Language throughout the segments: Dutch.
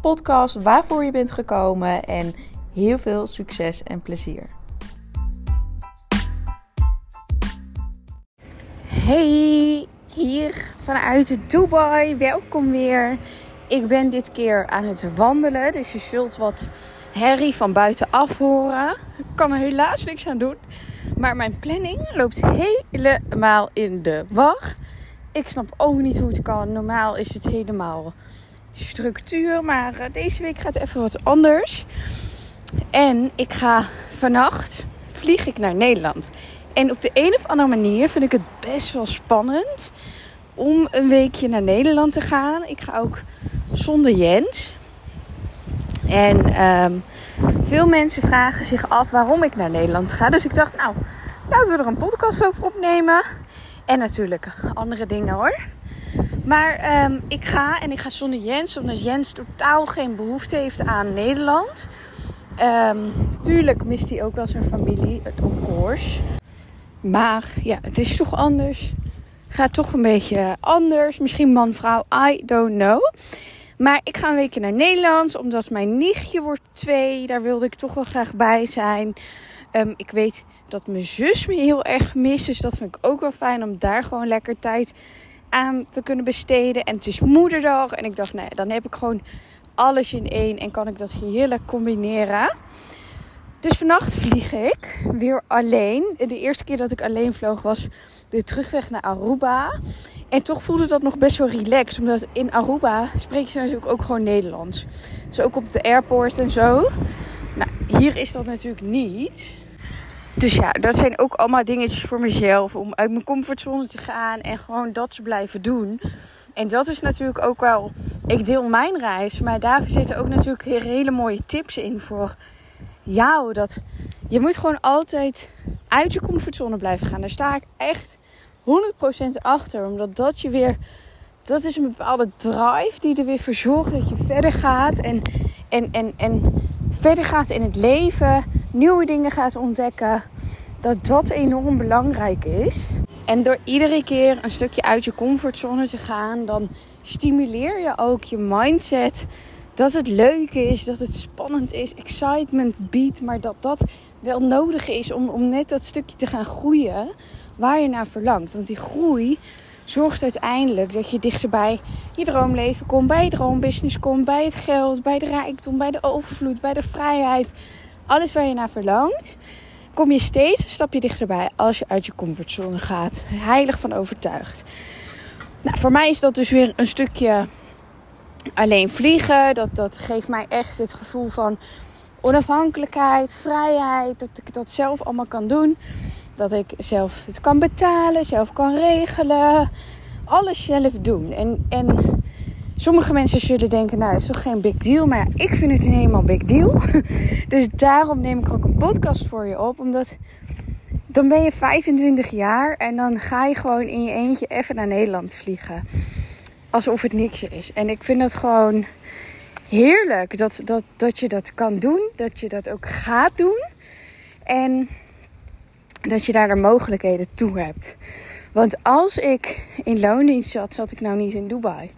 podcast waarvoor je bent gekomen en heel veel succes en plezier. Hey, hier vanuit Dubai. Welkom weer. Ik ben dit keer aan het wandelen, dus je zult wat herrie van buitenaf horen. Ik kan er helaas niks aan doen. Maar mijn planning loopt helemaal in de war. Ik snap ook niet hoe het kan. Normaal is het helemaal structuur. Maar eh, deze week gaat even wat anders. En ik ga vannacht vlieg ik naar Nederland. En op de een of andere manier vind ik het best wel spannend om een weekje naar Nederland te gaan. Ik ga ook zonder Jens. En ehm, veel mensen vragen zich af waarom ik naar Nederland ga. Dus ik dacht, nou, laten we er een podcast over opnemen. En natuurlijk andere dingen hoor. Maar ehm, ik ga en ik ga zonder Jens, omdat Jens totaal geen behoefte heeft aan Nederland. Um, tuurlijk mist hij ook wel zijn familie, of course. Maar ja, het is toch anders. Gaat toch een beetje anders. Misschien man-vrouw, I don't know. Maar ik ga een weekje naar Nederland, omdat mijn nichtje wordt twee. Daar wilde ik toch wel graag bij zijn. Um, ik weet dat mijn zus me heel erg mist. Dus dat vind ik ook wel fijn om daar gewoon lekker tijd aan te kunnen besteden. En het is moederdag. En ik dacht, nee, dan heb ik gewoon alles in één en kan ik dat heerlijk combineren. Dus vannacht vlieg ik weer alleen. De eerste keer dat ik alleen vloog was de terugweg naar Aruba. En toch voelde dat nog best wel relaxed. Omdat in Aruba spreken ze natuurlijk ook gewoon Nederlands. Dus ook op de airport en zo. Nou, hier is dat natuurlijk niet. Dus ja, dat zijn ook allemaal dingetjes voor mezelf. Om uit mijn comfortzone te gaan en gewoon dat te blijven doen. En dat is natuurlijk ook wel. Ik deel mijn reis. Maar daar zitten ook natuurlijk hele mooie tips in voor jou. Dat je moet gewoon altijd uit je comfortzone blijven gaan. Daar sta ik echt 100% achter. Omdat dat je weer. Dat is een bepaalde drive die er weer voor zorgt dat je verder gaat. En, en, en, en verder gaat in het leven. Nieuwe dingen gaat ontdekken. Dat dat enorm belangrijk is. En door iedere keer een stukje uit je comfortzone te gaan, dan stimuleer je ook je mindset. Dat het leuk is, dat het spannend is, excitement biedt, maar dat dat wel nodig is om, om net dat stukje te gaan groeien waar je naar verlangt. Want die groei zorgt uiteindelijk dat je dichterbij je droomleven komt, bij je droombusiness komt, bij het geld, bij de rijkdom, bij de overvloed, bij de vrijheid. Alles waar je naar verlangt, kom je steeds een stapje dichterbij als je uit je comfortzone gaat. Heilig van overtuigd. Nou, voor mij is dat dus weer een stukje alleen vliegen. Dat, dat geeft mij echt het gevoel van onafhankelijkheid, vrijheid. Dat ik dat zelf allemaal kan doen. Dat ik zelf het kan betalen, zelf kan regelen. Alles zelf doen. En, en sommige mensen zullen denken, nou, het is toch geen big deal. Maar ja, ik vind het een helemaal big deal. Dus daarom neem ik ook een podcast voor je op. Omdat dan ben je 25 jaar en dan ga je gewoon in je eentje even naar Nederland vliegen. Alsof het niks is. En ik vind het gewoon heerlijk dat, dat, dat je dat kan doen. Dat je dat ook gaat doen. En dat je daar de mogelijkheden toe hebt. Want als ik in loondienst zat, zat ik nou niet in Dubai.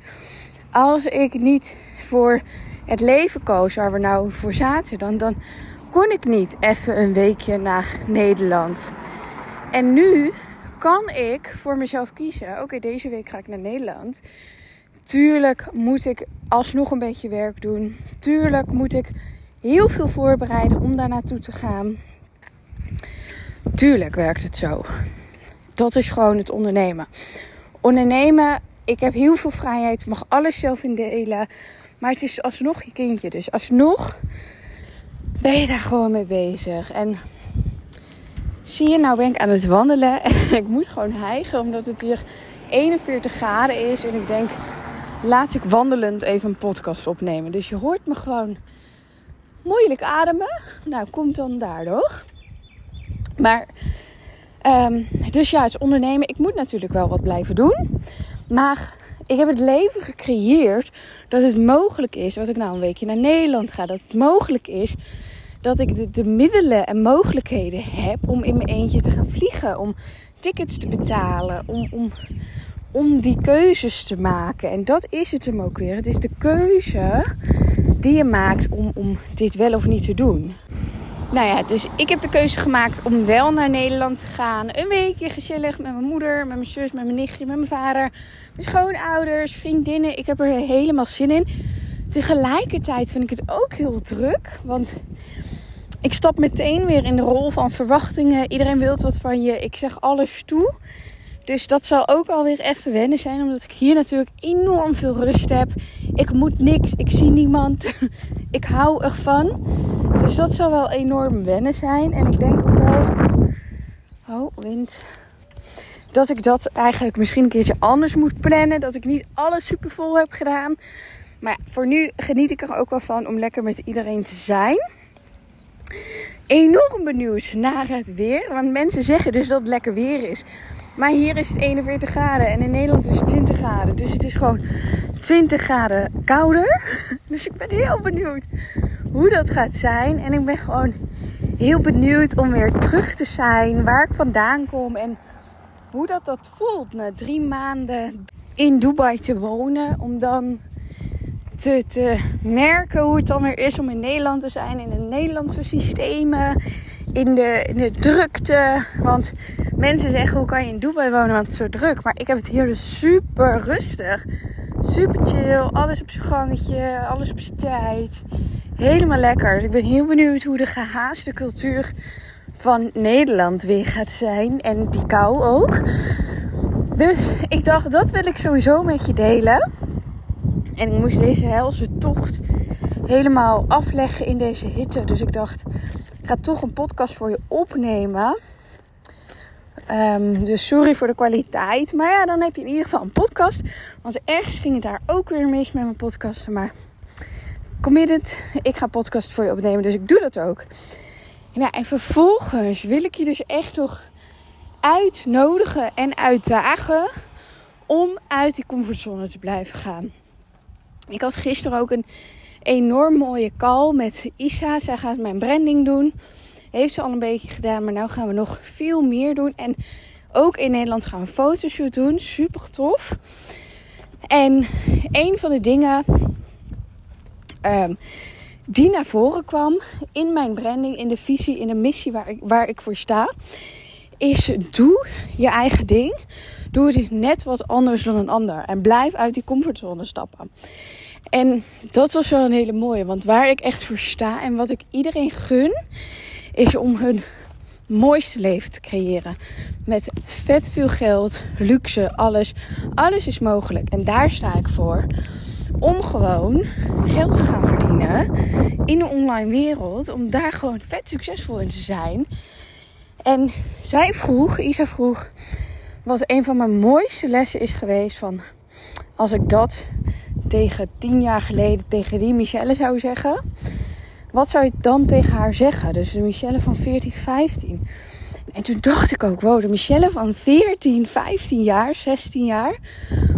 Als ik niet voor het leven koos waar we nou voor zaten, dan, dan kon ik niet even een weekje naar Nederland. En nu kan ik voor mezelf kiezen: oké, deze week ga ik naar Nederland. Tuurlijk moet ik alsnog een beetje werk doen. Tuurlijk moet ik heel veel voorbereiden om daar naartoe te gaan. Tuurlijk werkt het zo. Dat is gewoon het ondernemen. Ondernemen, ik heb heel veel vrijheid, mag alles zelf indelen. Maar het is alsnog je kindje. Dus alsnog ben je daar gewoon mee bezig. En zie je, nou ben ik aan het wandelen. En ik moet gewoon hijgen, omdat het hier 41 graden is. En ik denk, laat ik wandelend even een podcast opnemen. Dus je hoort me gewoon moeilijk ademen. Nou, komt dan daardoor. Maar, um, dus ja, het ondernemen. Ik moet natuurlijk wel wat blijven doen. Maar ik heb het leven gecreëerd dat het mogelijk is. Wat ik nou een weekje naar Nederland ga. Dat het mogelijk is dat ik de, de middelen en mogelijkheden heb om in mijn eentje te gaan vliegen. Om tickets te betalen. Om, om, om die keuzes te maken. En dat is het hem ook weer. Het is de keuze die je maakt om, om dit wel of niet te doen. Nou ja, dus ik heb de keuze gemaakt om wel naar Nederland te gaan. Een weekje gezellig met mijn moeder, met mijn zus, met mijn nichtje, met mijn vader. Mijn schoonouders, vriendinnen. Ik heb er helemaal zin in. Tegelijkertijd vind ik het ook heel druk. Want ik stap meteen weer in de rol van verwachtingen. Iedereen wil wat van je. Ik zeg alles toe. Dus dat zal ook alweer even wennen zijn. Omdat ik hier natuurlijk enorm veel rust heb. Ik moet niks. Ik zie niemand. ik hou ervan. Dus dat zal wel enorm wennen zijn. En ik denk ook wel. Oh, wind. Dat ik dat eigenlijk misschien een keertje anders moet plannen. Dat ik niet alles super vol heb gedaan. Maar voor nu geniet ik er ook wel van om lekker met iedereen te zijn. Enorm benieuwd naar het weer. Want mensen zeggen dus dat het lekker weer is. Maar hier is het 41 graden en in Nederland is het 20 graden. Dus het is gewoon 20 graden kouder. Dus ik ben heel benieuwd hoe dat gaat zijn. En ik ben gewoon heel benieuwd om weer terug te zijn. Waar ik vandaan kom en hoe dat, dat voelt na drie maanden in Dubai te wonen. Om dan te, te merken hoe het dan weer is om in Nederland te zijn. In de Nederlandse systemen. In de, in de drukte. Want mensen zeggen hoe kan je in Dubai wonen, want het is zo druk. Maar ik heb het hier dus super rustig. Super chill. Alles op zijn gangetje. Alles op zijn tijd. Helemaal lekker. Dus ik ben heel benieuwd hoe de gehaaste cultuur van Nederland weer gaat zijn. En die kou ook. Dus ik dacht, dat wil ik sowieso met je delen. En ik moest deze helse tocht helemaal afleggen in deze hitte. Dus ik dacht, ik ga toch een podcast voor je opnemen. Um, dus sorry voor de kwaliteit. Maar ja, dan heb je in ieder geval een podcast. Want ergens ging het daar ook weer mis met mijn podcasten. Maar committed, ik ga podcast voor je opnemen. Dus ik doe dat ook. Nou, en vervolgens wil ik je dus echt nog uitnodigen en uitdagen om uit die comfortzone te blijven gaan. Ik had gisteren ook een enorm mooie call met Isa. Zij gaat mijn branding doen. Heeft ze al een beetje gedaan, maar nu gaan we nog veel meer doen. En ook in Nederland gaan we een fotoshoot doen. Super tof. En een van de dingen um, die naar voren kwam in mijn branding, in de visie, in de missie waar ik, waar ik voor sta, is doe je eigen ding. Doe het net wat anders dan een ander. En blijf uit die comfortzone stappen. En dat was wel een hele mooie. Want waar ik echt voor sta en wat ik iedereen gun, is om hun mooiste leven te creëren. Met vet veel geld, luxe, alles. Alles is mogelijk. En daar sta ik voor. Om gewoon geld te gaan verdienen in de online wereld. Om daar gewoon vet succesvol in te zijn. En zij vroeg, Isa vroeg, wat een van mijn mooiste lessen is geweest van als ik dat tegen tien jaar geleden tegen die Michelle zou zeggen. Wat zou je dan tegen haar zeggen? Dus de Michelle van 14, 15. En toen dacht ik ook, wow, de Michelle van 14, 15 jaar, 16 jaar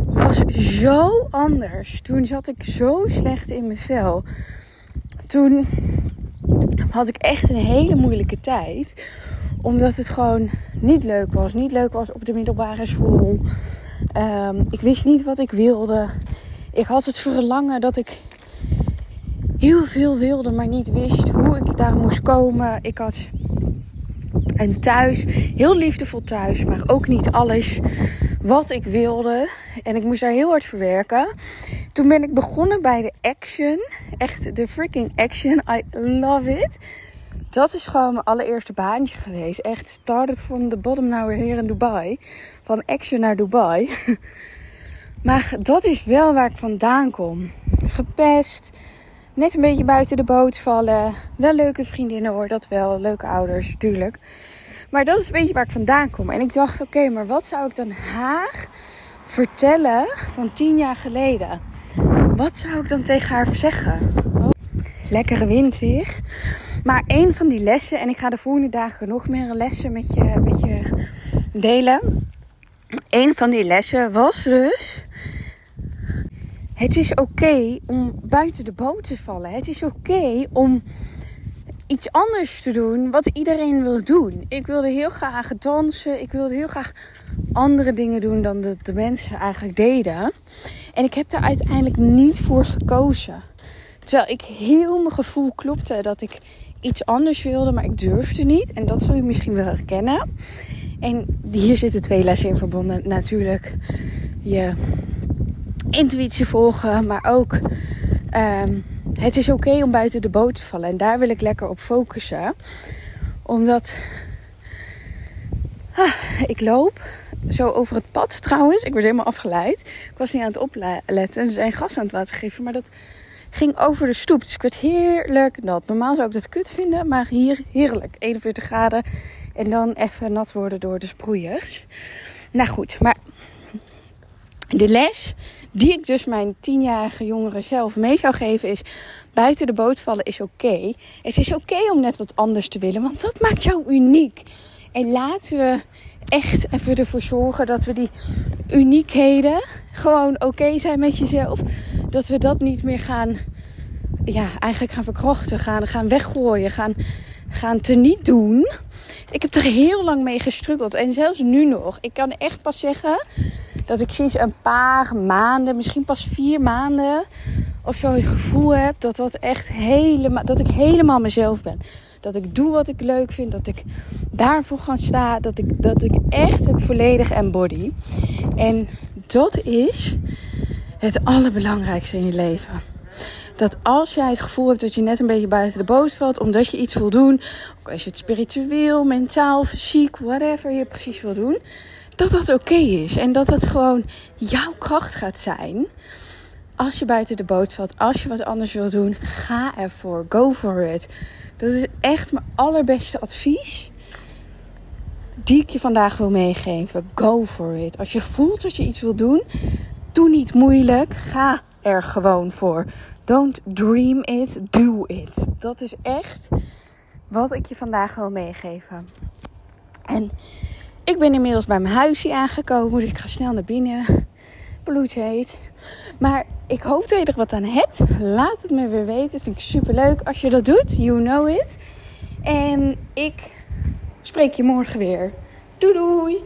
was zo anders. Toen zat ik zo slecht in mijn vel. Toen had ik echt een hele moeilijke tijd. Omdat het gewoon niet leuk was. Niet leuk was op de middelbare school. Um, ik wist niet wat ik wilde. Ik had het verlangen dat ik heel veel wilde, maar niet wist hoe ik daar moest komen. Ik had een thuis, heel liefdevol thuis, maar ook niet alles wat ik wilde. En ik moest daar heel hard verwerken. Toen ben ik begonnen bij de Action. Echt de freaking Action. I love it. Dat is gewoon mijn allereerste baantje geweest. Echt started from the bottom now we're here in Dubai. Van Action naar Dubai. Maar dat is wel waar ik vandaan kom. Gepest. Net een beetje buiten de boot vallen. Wel leuke vriendinnen hoor, dat wel. Leuke ouders, natuurlijk. Maar dat is een beetje waar ik vandaan kom. En ik dacht, oké, maar wat zou ik dan haar vertellen van tien jaar geleden? Wat zou ik dan tegen haar zeggen? lekkere wind weer. Maar een van die lessen, en ik ga de volgende dagen nog meer lessen met je delen. Een van die lessen was dus. Het is oké om buiten de boot te vallen. Het is oké om iets anders te doen wat iedereen wil doen. Ik wilde heel graag dansen. Ik wilde heel graag andere dingen doen dan de, de mensen eigenlijk deden. En ik heb daar uiteindelijk niet voor gekozen. Terwijl ik heel mijn gevoel klopte dat ik iets anders wilde, maar ik durfde niet. En dat zul je misschien wel herkennen. En hier zitten twee lessen in verbonden. Natuurlijk je intuïtie volgen, maar ook ehm, het is oké om buiten de boot te vallen. En daar wil ik lekker op focussen. Omdat ah, ik loop zo over het pad trouwens. Ik werd helemaal afgeleid. Ik was niet aan het opletten. Ze zijn gas aan het water geven. Maar dat ging over de stoep. Dus ik werd heerlijk nat. Normaal zou ik dat kut vinden. Maar hier heerlijk. 41 graden. En dan even nat worden door de sproeiers. Nou goed, maar de les die ik dus mijn tienjarige jongeren zelf mee zou geven is... buiten de boot vallen is oké. Het is oké om net wat anders te willen, want dat maakt jou uniek. En laten we echt even ervoor zorgen dat we die uniekheden gewoon oké zijn met jezelf. Dat we dat niet meer gaan, ja, eigenlijk gaan verkrachten, gaan, gaan weggooien, gaan, gaan teniet doen. Ik heb er heel lang mee gestruggeld en zelfs nu nog. Ik kan echt pas zeggen dat ik sinds een paar maanden, misschien pas vier maanden of zo het gevoel heb dat, dat, echt helemaal, dat ik helemaal mezelf ben. Dat ik doe wat ik leuk vind. Dat ik daarvoor ga staan. Dat ik, dat ik echt het volledig embody. En dat is het allerbelangrijkste in je leven. Dat als jij het gevoel hebt dat je net een beetje buiten de boot valt, omdat je iets wil doen, ook als je het spiritueel, mentaal, fysiek, whatever je precies wil doen, dat dat oké is. En dat het gewoon jouw kracht gaat zijn. Als je buiten de boot valt, als je wat anders wil doen, ga ervoor. Go for it. Dat is echt mijn allerbeste advies. Die ik je vandaag wil meegeven. Go for it. Als je voelt dat je iets wil doen, doe niet moeilijk. Ga er gewoon voor. Don't dream it, do it. Dat is echt wat ik je vandaag wil meegeven. En ik ben inmiddels bij mijn huisje aangekomen, dus ik ga snel naar binnen. Bloedheet. Maar ik hoop dat je er wat aan hebt. Laat het me weer weten. Vind ik super leuk als je dat doet. You know it. En ik spreek je morgen weer. Doei doei.